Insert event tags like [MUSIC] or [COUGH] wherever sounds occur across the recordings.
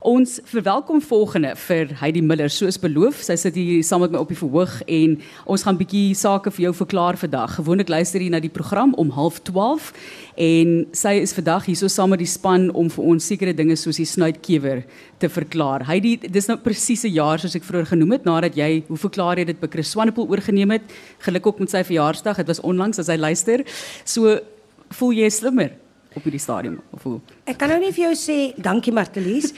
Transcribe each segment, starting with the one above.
Ons verwelkom volgende vir Heidi Miller soos beloof. Sy sit hier saam met my op die verhoog en ons gaan bietjie sake vir jou verklaar vandag. Gewoonlik luister jy na die program om 12:30 en sy is vandag hier so saam met die span om vir ons sekere dinge soos die snuitkewer te verklaar. Heidi, dis nou presies 'n jaar soos ek vroeër genoem het nadat jy hoe verklaar jy dit by Chris Swanepoel oorgeneem het. Geluk ook met sy verjaarsdag. Dit was onlangs as hy luister. So voel jy slimmer? Op hierdie stadium hoe? Ek kan nou nie vir jou sê dankie Martelies.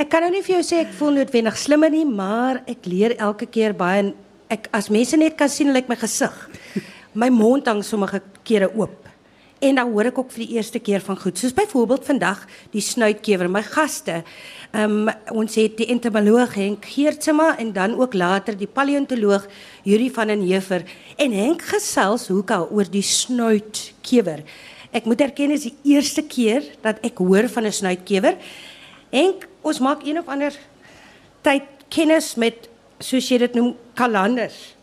Ek kan nou nie vir jou sê ek voel noodwendig slimmer nie, maar ek leer elke keer baie en ek as mense net kan sien lyk like my gesig. My mond hang sommige kere oop. En dan hoor ek ook vir die eerste keer van goed. Soos byvoorbeeld vandag die snuitkewer, my gaste. Ehm um, ons het die entomoloog Henk Geertsema en dan ook later die paleontoloog Yuri van den Heever en Henk gesels hoe ka oor die snuitkewer. Ek moet erken is die eerste keer dat ek hoor van 'n snuitkewer. En ons maak een of ander tyd kennis met soos jy dit noem kalenders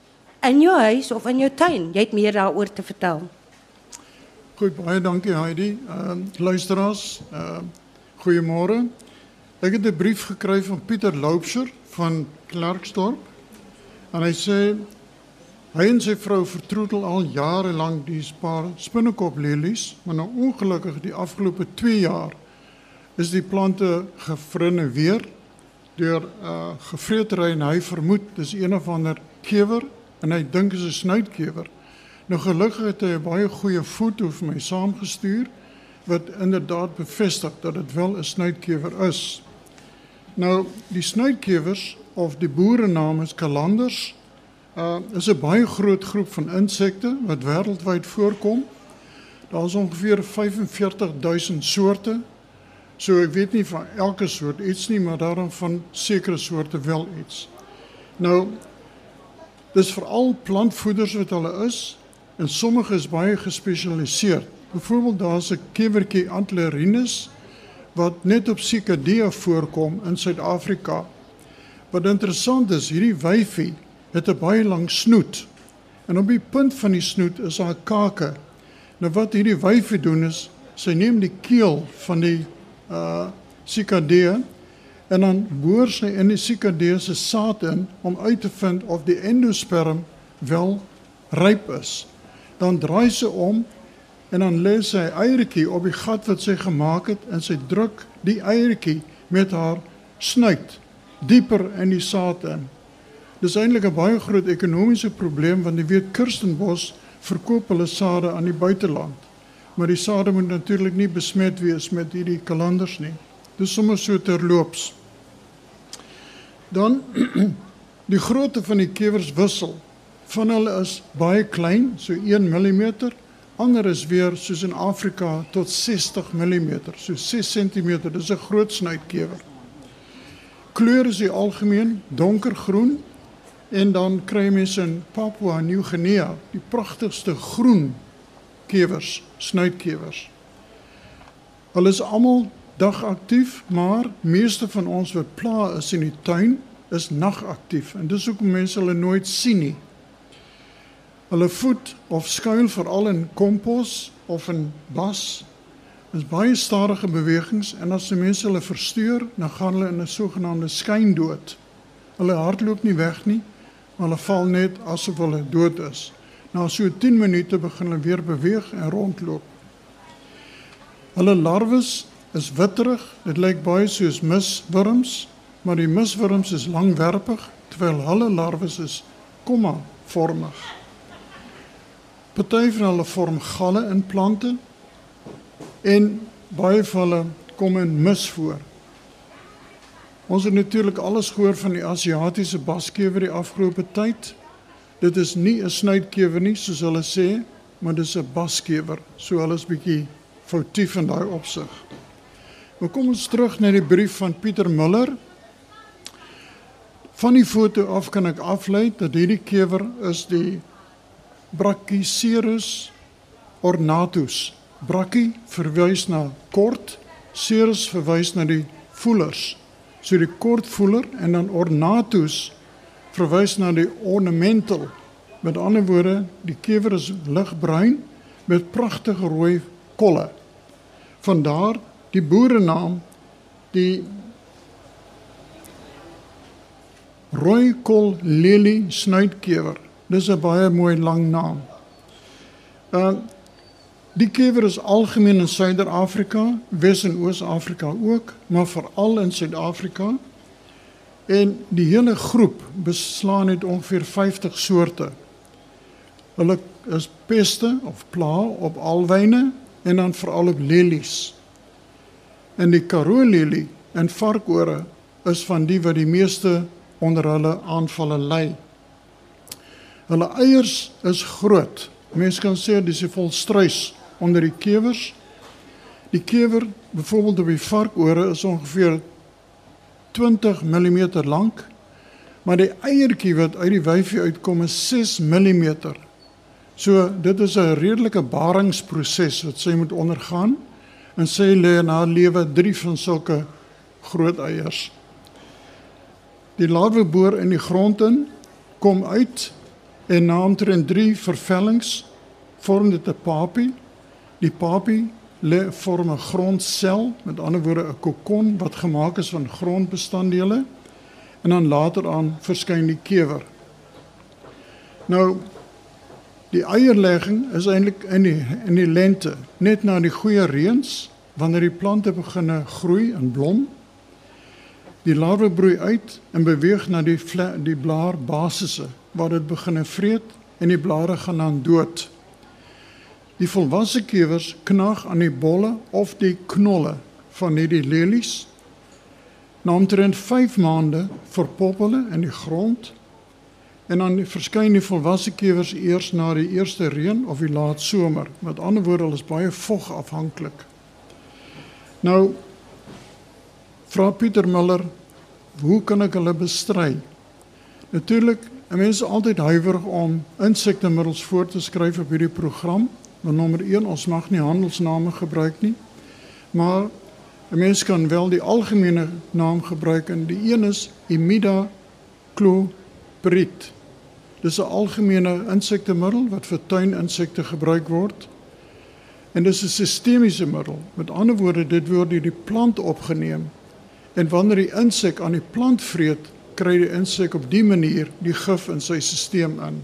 in jou huis of in jou tuin. Jy het meer daaroor te vertel. Goed, baie dankie Heidi. Ehm uh, luisteraars, ehm uh, goeiemôre. Ek het 'n brief gekry van Pieter Loubser van Klerksdorp. En hy sê Hy en sy vrou vertroetel al jare lank die paar spinnekop lelies, maar nou ongelukkig die afgelope 2 jaar is die plante gefrinne weer deur 'n uh, gevreetery en hy vermoed dis een of ander kewer en hy dink is 'n snuitkewer. Nou gelukkig het hy 'n baie goeie foto vir my saamgestuur wat inderdaad bevestig dat dit wel 'n snuitkewer is. Nou die snuitkewers of die boere naam is kalanders Uh is 'n baie groot groep van insekte wat wêreldwyd voorkom. Daar is ongeveer 45000 soorte. So ek weet nie van elke soort iets nie, maar daarom van sekere soorte wel iets. Nou dis veral plantvoeders wat hulle is en sommige is baie gespesialiseer. Byvoorbeeld daar's 'n kewertjie Antlerinus wat net op Sikadea voorkom in Suid-Afrika. Wat interessant is, hierdie wyfie het 'n baie lang snoet. En op die punt van die snoet is haar kake. Nou wat hierdie wyfie doen is, sy neem die keel van die uh sikadee en dan boor sy in die sikadee se saad in om uit te vind of die endosperm wel ryp is. Dan draai sy om en dan lê sy eiertjie op die gat wat sy gemaak het en sy druk die eiertjie met haar snuit dieper in die saad in. Dis eintlik 'n baie groot ekonomiese probleem want jy weet Kirstenbos verkoop hulle sade aan die buiteland. Maar die sade moet natuurlik nie besmet wees met hierdie kalenders nie. Dis sommer so terloops. Dan [CLEARS THROAT] die grootte van die kewers wissel. Van hulle is baie klein, so 1 mm. Ander is weer soos in Afrika tot 60 mm, so 6 cm. Dis 'n groot snuitkewer. Kleur is die algemeen donkergroen En dan kry mense in Papua Nieu-Guinea die pragtigste groen kewers, snuitkewers. Hulle is almal dagaktief, maar meeste van ons wat pla is in die tuin is nagaktief en dis hoekom mense hulle nooit sien nie. Hulle voed of skuil veral in kompos of in bas. Dit is baie stadige bewegings en as die mense hulle versteur, dan gaan hulle in 'n sogenaamde skyndood. Hulle hardloop nie weg nie maar hulle val net asof hulle dood is. Na so 10 minute begin hulle weer beweeg en rondloop. Hulle larwes is witterig, dit lyk baie soos miswurms, maar die miswurms is langwerpig terwyl hulle larwes is komma vormig. Party van hulle vorm galle in plante en baie van hulle kom in mis voor. Ons het natuurlik alles gehoor van die Asiatiese baskewer die afgelope tyd. Dit is nie 'n snuitkewer nie soos hulle sê, maar dis 'n baskewer. So hulle is bietjie foutief in daai opsig. Maar kom ons terug na die brief van Pieter Muller. Van die foto af kan ek aflei dat hierdie kewer is die Brachycerus ornatus. Brachy verwys na kort, cerus verwys na die voelers so die kortvoeler en dan ornatus verwys na die ornamental. Met ander woorde, die kewer is ligbruin met pragtige rooi kolle. Vandaar die boerenaam die rooikol lelie snuitkewer. Dis 'n baie mooi lang naam. Uh die kewer is algemeen in Suider-Afrika, Wes- en Oos-Afrika ook, maar veral in Suid-Afrika. En die hele groep beslaan uit ongeveer 50 soorte. Hulle is peste of pla op alwyne en dan veral op lelies. En die Karoo lelie en varkore is van die wat die meeste onder hulle aanvalle ly. Hulle eiers is groot. Mense kan sê dis vol struis onder die kewers. Die kewer, byvoorbeeld op die varkore is ongeveer 20 mm lank, maar die eiertjie wat uit die wyfie uitkom is 6 mm. So dit is 'n redelike baringsproses wat sy moet ondergaan en sy lê na lewe 3 van sulke groot eiers. Die larwe boor in die grond in, kom uit en na omtrent 3 vervellings vorm dit 'n papie. Die papie lê vorm 'n grondsel, met ander woorde 'n kokon wat gemaak is van grondbestanddele en dan later aan verskyn die kewer. Nou die eierlegging is eintlik in die in die lente, net na die goeie reëns, wanneer die plante begin groei en blom. Die larwe broei uit en beweeg na die die blaarbasisse waar dit begin vreet en die blare gaan dan dood. Die volwasse kewers knag aan die bolle of die knolle van hierdie lelies. Na omtrent 5 maande verpop hulle in die grond en dan verskyn die volwasse kewers eers na die eerste reën of die laat somer. Met ander woorde, hulle is baie vog afhanklik. Nou vra Pieter Miller, hoe kan ek hulle bestry? Natuurlik, mense is altyd huiwerig om insektemiddels voor te skryf op hierdie program. Maar nommer 1, ons mag nie handelsname gebruik nie. Maar 'n mens kan wel die algemene naam gebruik en die een is Imidacloprid. Dis 'n algemene insektemiddel wat vir tuininsekte gebruik word. En dis 'n sistemiese middel. Met ander woorde, dit word deur die plant opgeneem. En wanneer die insek aan die plant vreet, kry die insek op dië manier die gif in sy stelsel in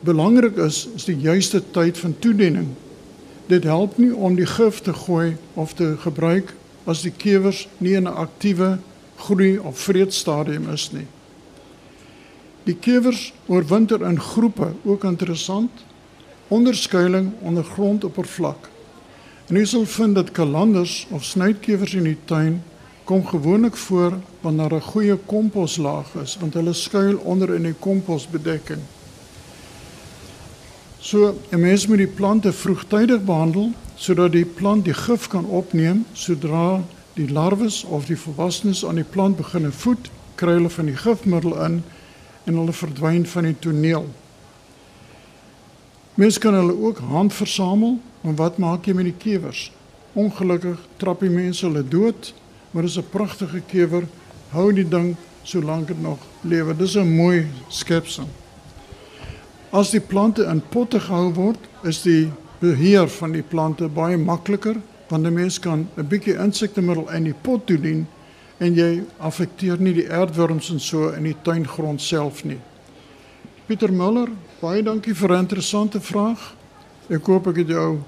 belangrik is is die juiste tyd van toediening. Dit help nie om die gif te gooi of te gebruik as die kewers nie in 'n aktiewe groei of vreedstadium is nie. Die kewers oorwinter in groepe, ook interessant, onderskuiling onder grondoppervlak. En jy sal vind dat kalanders of snytkewers in die tuin kom gewoonlik voor wanneer 'n goeie komposlaag is, want hulle skuil onder in die komposbedekking. So 'n mens moet die plante vroegtydig behandel sodat die plant die gif kan opneem sodra die larwes of die volwassenes aan die plant begin voed, kry hulle van die gifmiddel in en hulle verdwyn van die toneel. Mens kan hulle ook handversamel, maar wat maak jy met die kewers? Ongelukkig trap die mense hulle dood, maar dis 'n pragtige kewer. Hou die ding solank dit nog lewe. Dis 'n mooi skepsel. As die plante in potte gehou word, is die beheer van die plante baie makliker want 'n mens kan 'n bietjie insektemiddel in die pot toedien en jy affekteer nie die aardwurms en so in die tuingrond self nie. Pieter Muller, baie dankie vir 'n interessante vraag. Ek hoop ek het jou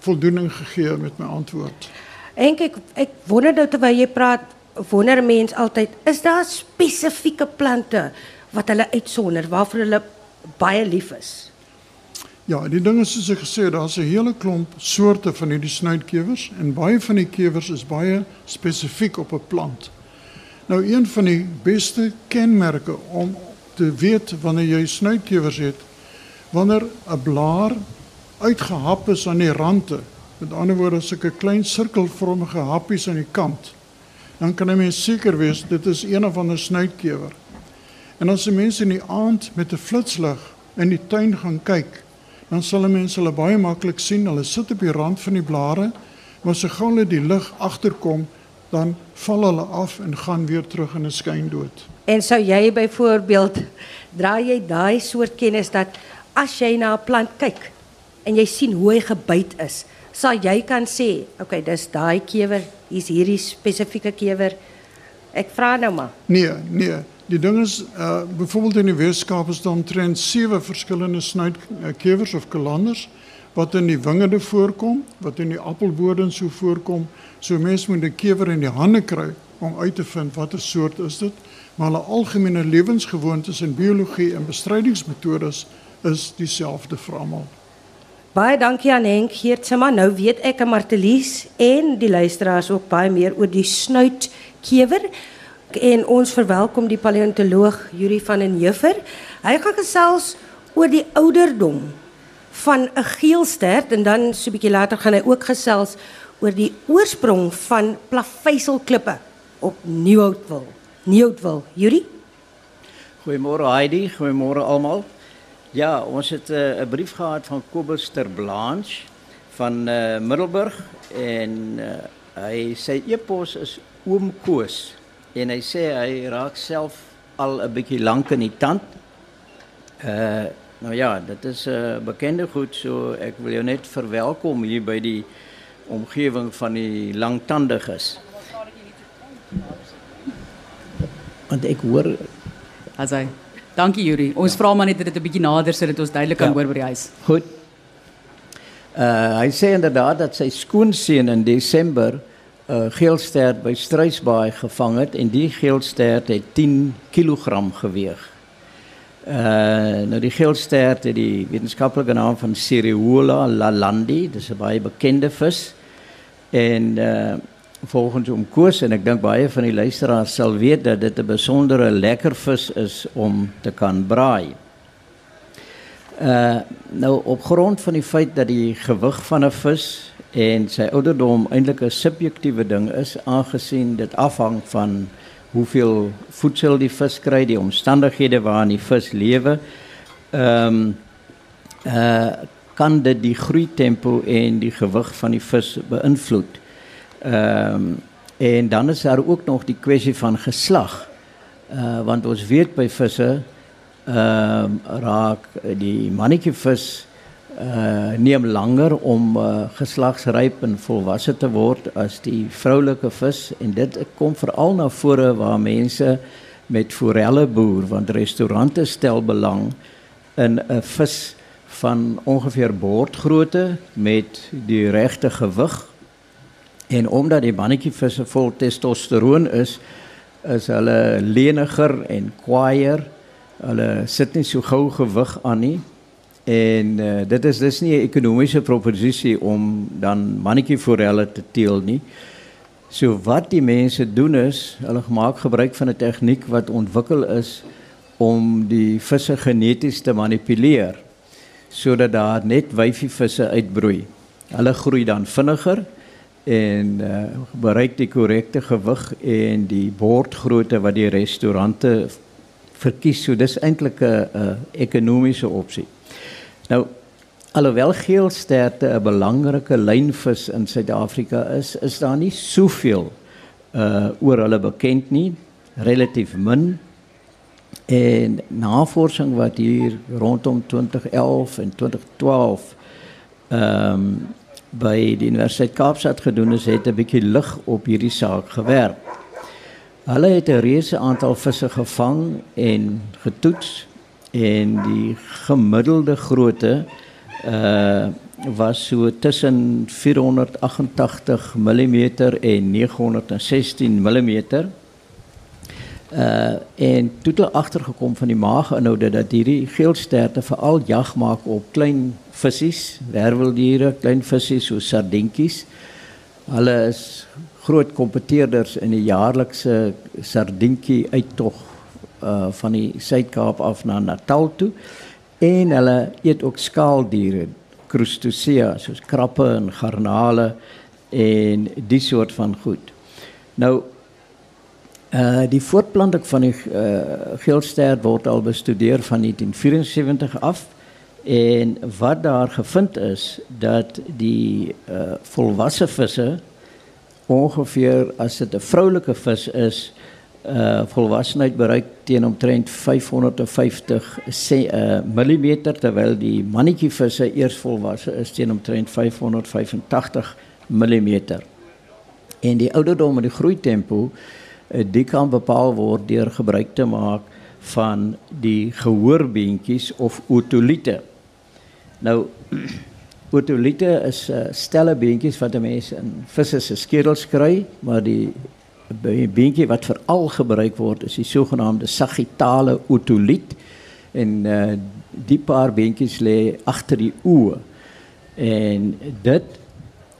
voldoening gegee met my antwoord. En ek ek wonder nou terwyl jy praat, wonder mense altyd, is daar spesifieke plante wat hulle uitsonder waarvoor hulle baie lief is. Ja, die ding is soos ek gesê het, daar's 'n hele klomp soorte van hierdie snuitkewers en baie van die kewers is baie spesifiek op 'n plant. Nou een van die beste kenmerke om te weet wanneer jy snuitkewers het, wanneer 'n blaar uitgehap is aan die rande, met ander woorde sulke klein sirkelvormige happies aan die kant, dan kan 'n mens seker wees dit is een of ander snuitkewer. En as die mense in die aand met 'n flitslig in die tuin gaan kyk, dan sal mense hulle baie maklik sien. Hulle sit op die rand van die blare, maar so gou hulle die lig agterkom, dan val hulle af en gaan weer terug in 'n skyndood. En sou jy byvoorbeeld dra jy daai soort kennis dat as jy na 'n plant kyk en jy sien hoe hy gebyt is, sal jy kan sê, "Oké, okay, dis daai kewer, hier's hierdie spesifieke kewer." Ek vra nou maar. Nee, nee. Die ding is uh byvoorbeeld in die Weskaap is daar omtrent sewe verskillende snuitkewers of kalanders wat in die wingerde voorkom, wat in die appelbodem so voorkom. So mense moet 'n kewer in die hande kry om uit te vind watter soort is dit. Maar hulle algemene lewensgewoontes en biologie en bestrydingsmetodes is dieselfde vir almal. Baie dankie aan Henk Geertsma. Nou weet ek en Martelies en die luisteraars ook baie meer oor die snuitkewer. En ons verwelkom die paleontoloog Yuri van den Heever. Hy gaan gesels oor die ouderdom van 'n geelstert en dan so 'n bietjie later gaan hy ook gesels oor die oorsprong van plaveisselklippe op Nieuwoudtville. Nieuwoudtville. Yuri? Goeiemôre Heidi, goeiemôre almal. Ja, ons het eh, 'n uh, brief gehad van Kobus ter Blanche van uh, Middelburg en uh, hy sê e-pos is oom Koos en hy sê hy raak self al 'n bietjie lank in die tand. Uh nou ja, dit is 'n uh, bekende goed so ek wil jou net verwelkom hier by die omgewing van die langtandiges. Want ek hoor as hy Dankie Yuri. Ons ja. vra maar net dat dit 'n bietjie nader sodat ons duidelik kan ja. hoor by die huis. Goed. Uh hy sê inderdaad dat sy skoonseun in Desember uh, geelstert by Struisbaai gevang het en die geelstert het 10 kg geweeg. Uh nou die geelstert het die wetenskaplike naam van Cereola lalandi, dis 'n baie bekende vis. En uh volgens om koos en ek dink baie van die luisteraars sal weet dat dit 'n besondere lekker vis is om te kan braai. Uh nou op grond van die feit dat die gewig van 'n vis en sy ouderdom eintlik 'n subjektiewe ding is aangesien dit afhang van hoeveel voedsel die vis kry, die omstandighede waarin die vis lewe. Ehm um, uh kan dit die groei tempo en die gewig van die vis beïnvloed. Ehm um, en dan is daar ook nog die kwessie van geslag. Uh want ons weet by visse ehm um, raak die mannetjie vis uh neem langer om uh, geslagsryp en volwasse te word as die vroulike vis en dit kom veral na vore waar mense met forelle boer want restaurante stel belang in 'n vis van ongeveer bordgrootte met die regte gewig En omdat die mannetjievisse vol testosteroon is, is hulle leniger en kwaaier. Hulle sit nie so gou gewig aan nie. En uh, dit is dis nie 'n ekonomiese proposisie om dan mannetjieforelle te teel nie. So wat die mense doen is, hulle maak gebruik van 'n tegniek wat ontwikkel is om die visse geneties te manipuleer sodat daar net wyfievisse uitbroei. Hulle groei dan vinniger en uh, bereik die korrekte gewig en die bordgrootte wat die restaurante verkies. So dis eintlik 'n ekonomiese opsie. Nou alhoewel geelsterte 'n belangrike lynvis in Suid-Afrika is, is daar nie soveel uh oor hulle bekend nie, relatief min. En navorsing wat hier rondom 2011 en 2012 ehm um, by die Universiteit Kaapstad gedoen is, het 'n bietjie lig op hierdie saak gewerp. Hulle het 'n reuse aantal visse gevang en getoets en die gemiddelde grootte uh was so tussen 488 mm en 916 mm. Uh en toe het agtergekom van die maaginhoude dat hierdie geelsterte veral jag maak op klein visse, werveldiere, klein visse so sardientjies. Hulle is groot kompeteerders in die jaarlikse sardientjie uittog uh van die Suid-Kaap af na Natal toe. En hulle eet ook skaaldiere, crustacea soos krappe en garnale en die soort van goed. Nou Uh die voortplanting van die uh geelster word al bestudeer van 1974 af en wat daar gevind is dat die uh volwasse visse ongeveer as dit 'n vroulike vis is uh volwassenheid bereik teen omtrent 550 uh mm terwyl die mannetjie visse eers volwasse is teen omtrent 585 mm. En die ouderdom en die groei tempo Uh, die kan bepaal word deur gebruik te maak van die gehoorbeentjies of otoliete. Nou [CLEARS THROAT] otoliete is uh, stelle beentjies wat 'n mens in visse se skedels kry, maar die beentjie wat veral gebruik word is die sogenaamde sagittale otoliet en uh, die paar beentjies lê agter die oë. En dit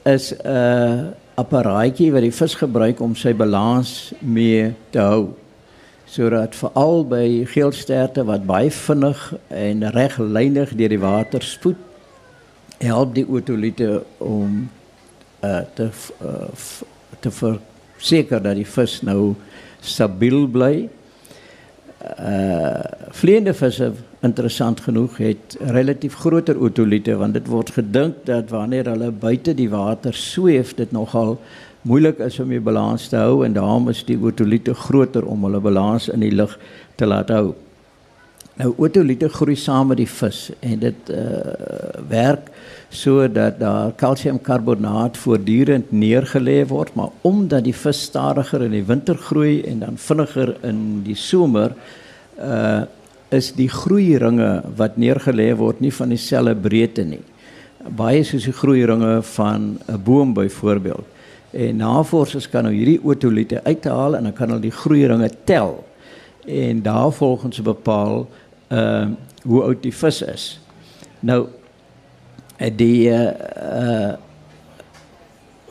is 'n uh, apparaatjie wat die vis gebruik om sy balans mee te hou sodat veral by geelsterte wat baie vinnig en reglynig deur die water spoed help die otoliete om uh, te uh, te verseker dat die vis nou stabiel bly. Uh vleiende visse interessant genoeg het relatief groter otoliete want dit word gedink dat wanneer hulle buite die water sweef dit nogal moeilik is om die balans te hou en daarom is die otoliete groter om hulle balans in die lug te laat hou. Nou otoliete groei saam met die vis en dit uh werk sodat daar kalsiumkarbonaat voortdurend neergelê word, maar omdat die vis stadiger in die winter groei en dan vinniger in die somer uh is die groeiringe wat neergelê word nie van dieselfde breedte nie. Baie soos die groeiringe van 'n boom byvoorbeeld. En navorsers kan nou hierdie otoliete uithaal en dan kan hulle die groeiringe tel en daarvolgens bepaal uh hoe oud die vis is. Nou eh, die uh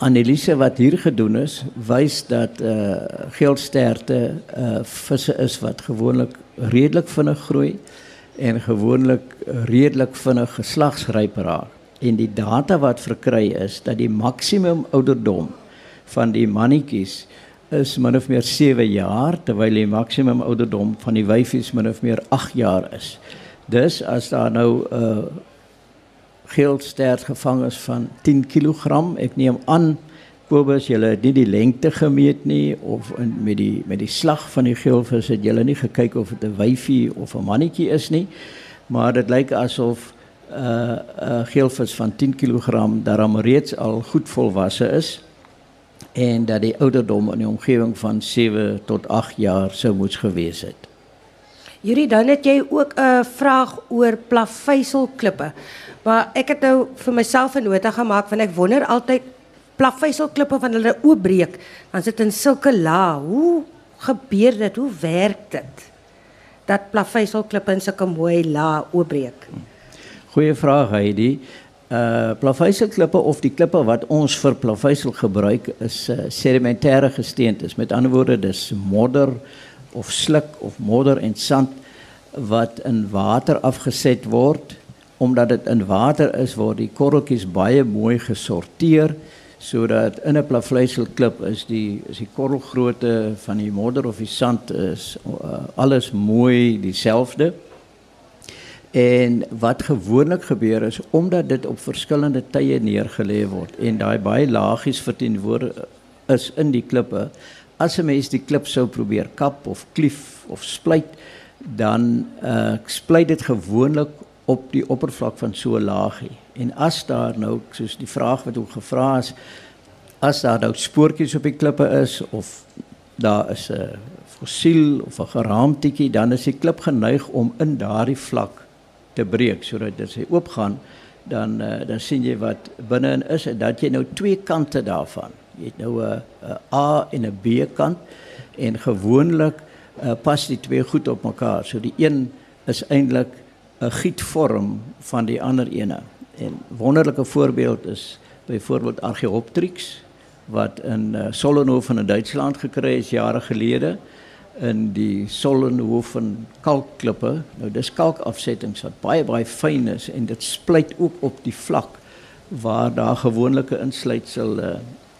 analise wat hier gedoen is, wys dat uh geelsterte uh visse is wat gewoonlik redelik vinnig groei en gewoonlik redelik vinnig geslagsryp raak. En die data wat verkry is dat die maksimum ouderdom van die mannetjies is min of meer 7 jaar terwyl die maksimum ouderdom van die wyfies min of meer 8 jaar is. Dus as daar nou 'n uh, geelstert gevang is van 10 kg, ek neem aan Kobus, julle het nie die lengte gemeet nie of in, met die met die slag van die geelvis het julle nie gekyk of dit 'n wyfie of 'n mannetjie is nie. Maar dit lyk asof 'n uh, 'n uh, geelvis van 10 kg daarom reeds al goed volwasse is en dat die ouderdom in die omgewing van 7 tot 8 jaar sou moes gewees het. Yuri, dan het jy ook 'n vraag oor plaveisselklippe. Maar ek het nou vir myself 'n nota gemaak want ek wonder altyd plaveisselklippe van hulle oopbreek, dan sit in sulke lae. Hoe gebeur dit? Hoe werk dit? Dat plaveisselklippe in sulke mooi lae oopbreek. Goeie vraag, Heidi uh plaveisel klippe of die klippe wat ons vir plaveisel gebruik is uh, sedimentêre gesteentes. Met ander woorde, dis modder of sluk of modder en sand wat in water afgeset word. Omdat dit in water is, word die korreltjies baie mooi gesorteer sodat in 'n plaveisel klip is die is die korrelgrootte van die modder of die sand is uh, alles mooi dieselfde. En wat gewoonlik gebeur is omdat dit op verskillende tye neergelê word en daai baie laagies verteenwoordig is in die klippe. As 'n mens die klip sou probeer kap of klief of splyt, dan uh splyt dit gewoonlik op die oppervlak van so 'n laagie. En as daar nou soos die vraag wat ook gevra is, as daar nou spoortjies op die klippe is of daar is 'n fossiel of 'n geraamtetjie, dan is die klip geneig om in daardie vlak te breek sodat dit sy oopgaan dan uh, dan sien jy wat binne-in is en dat jy nou twee kante daarvan. Jy het nou 'n A en 'n B kant en gewoonlik uh, pas die twee goed op mekaar. So die een is eintlik 'n gietvorm van die ander ene. En wonderlike voorbeeld is byvoorbeeld Archaeopteryx wat in uh, Sollenhofen in Duitsland gekry is jare gelede in die Sollenhofen kalkklippe. Nou dis kalkafsettings wat baie baie fyn is en dit splyt ook op die vlak waar daar gewoonlike insluitsel uh,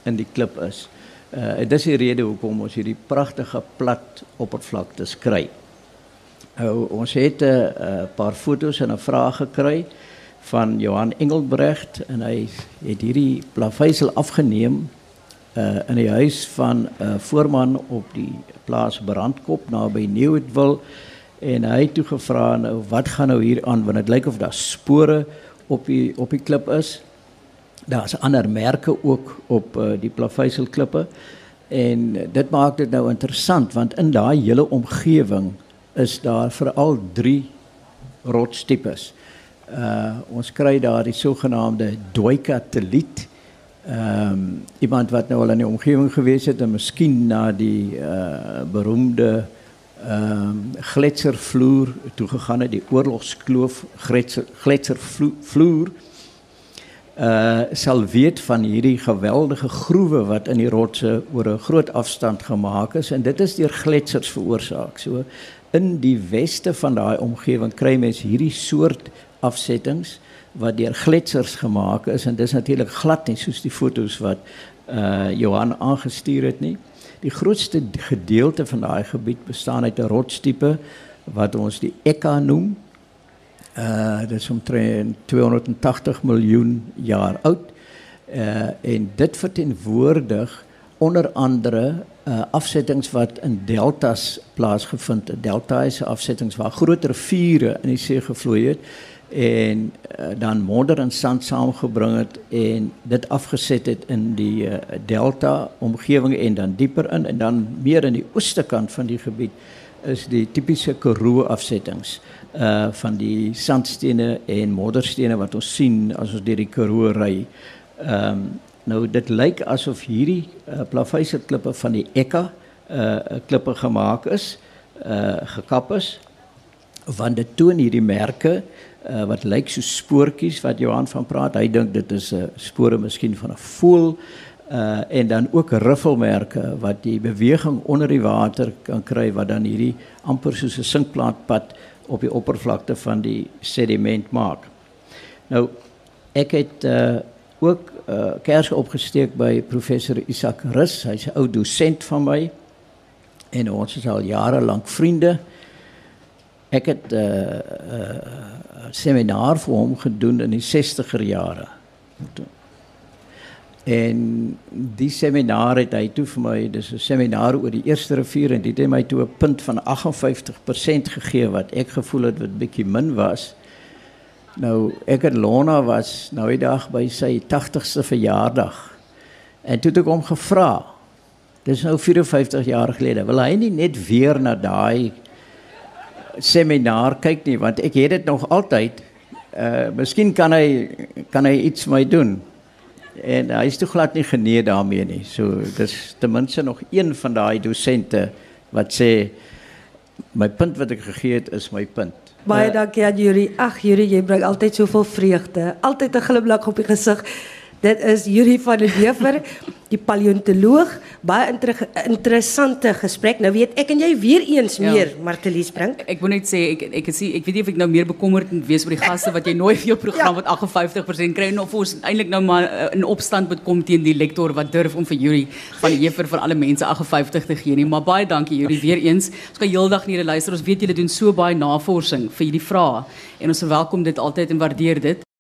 in die klip is. Uh en dis die rede hoekom ons hierdie pragtige plat oppervlakte skry. Nou ons het 'n uh, paar fotos en 'n vraag gekry van Johan Engelbrecht en hy het hierdie plaveisel afgeneem uh, in die huis van 'n uh, voorman op die plaas Brandkop naby Nieuwitwil en hy het toe gevra nou wat gaan nou hier aan want dit lyk of daar spore op die op die klip is. Daar's ander merke ook op uh, die plaveisel klippe En dit maak dit nou interessant want in daai hele omgewing is daar veral 3 rotstipes. Uh ons kry daar die sogenaamde Doikateliet. Ehm um, iemand wat nou al in die omgewing gewees het en miskien na die uh beroemde ehm um, gletservloer toe gegaan het, die oorlogskloof gletser gletservloer uh sal weet van hierdie geweldige groewe wat in die rotse oor 'n groot afstand gemaak is en dit is deur gletsers veroorsaak. So in die weste van daai omgewing kry mens hierdie soort afsettings wat deur gletsers gemaak is en dis natuurlik glad nie soos die fotos wat uh Johan aangestuur het nie. Die grootste gedeelte van daai gebied bestaan uit 'n rotstipe wat ons die Ekka noem. Uh dit is omtrent 280 miljoen jaar oud. Uh en dit verteenwoordig onder andere uh afsettings wat in deltas plaasgevind het. Delta is afsettings waar groot riviere in die see gevloei het en uh, dan modder en sand saamgebring het en dit afgeset het in die uh, delta omgewing en dan dieper in en dan meer in die ooste kant van die gebied is die tipiese Karoo afsettings uh van die sandstene en modderstene wat ons sien as ons deur die Karoo ry. Ehm um, nou dit lyk asof hierdie uh, plaveise klippe van die Ekka uh klippe gemaak is, uh gekap is want dit toon hierdie merke wat lyk so spoortjies wat Johan van praat. Hy dink dit is 'n uh, spore miskien van 'n voël uh en dan ook riffelmerke wat die beweging onder die water kan kry wat dan hierdie amper soos 'n sinkplaatpad op die oppervlakte van die sediment maak. Nou ek het uh ook uh kers opgesteek by professor Isak Rus. Hy's 'n ou dosent van my en ons is al jare lank vriende. Ek het 'n uh, uh, seminar vir hom gedoen in die 60er jare. En die seminar het hy toe vir my, dis 'n seminar oor die eerste rivier en dit het my toe 'n punt van 58% gegee wat ek gevoel het wat bietjie min was. Nou ek het Lona was nou die dag by sy 80ste verjaardag. En toe het ek hom gevra. Dis nou 54 jaar gelede. Wil hy nie net weer na daai seminar kyk nie want ek het dit nog altyd uh miskien kan hy kan hy iets my doen. En hy is toe glad nie genee daarmee nie. So dis ten minste nog een van daai dosente wat sê my punt wat ek gegee het is my punt. Baie uh, dankie aan Yuri. Ag Yuri, jy bring altyd soveel vreugde, altyd 'n glimlag op die gesig. Dit is Yuri van der Wever, die paleontoloog. Baie inter interessante gesprek. Nou weet ek en jy weer eens ja. meer Martelies bring. Ek, ek wil net sê ek ek sê ek weet nie of ek nou meer bekommerd moet wees oor die gaste wat jy nooi vir jou program ja. wat 58% kry of ons eintlik nou maar uh, in opstand moet kom teen die lektor wat durf om vir Yuri van die Wever vir alle mense 58 te gee nie. Maar baie dankie Yuri weer eens. Ons kan heeldag nie luister. Ons weet julle doen so baie navorsing vir hierdie vrae en ons verwelkom dit altyd en waardeer dit.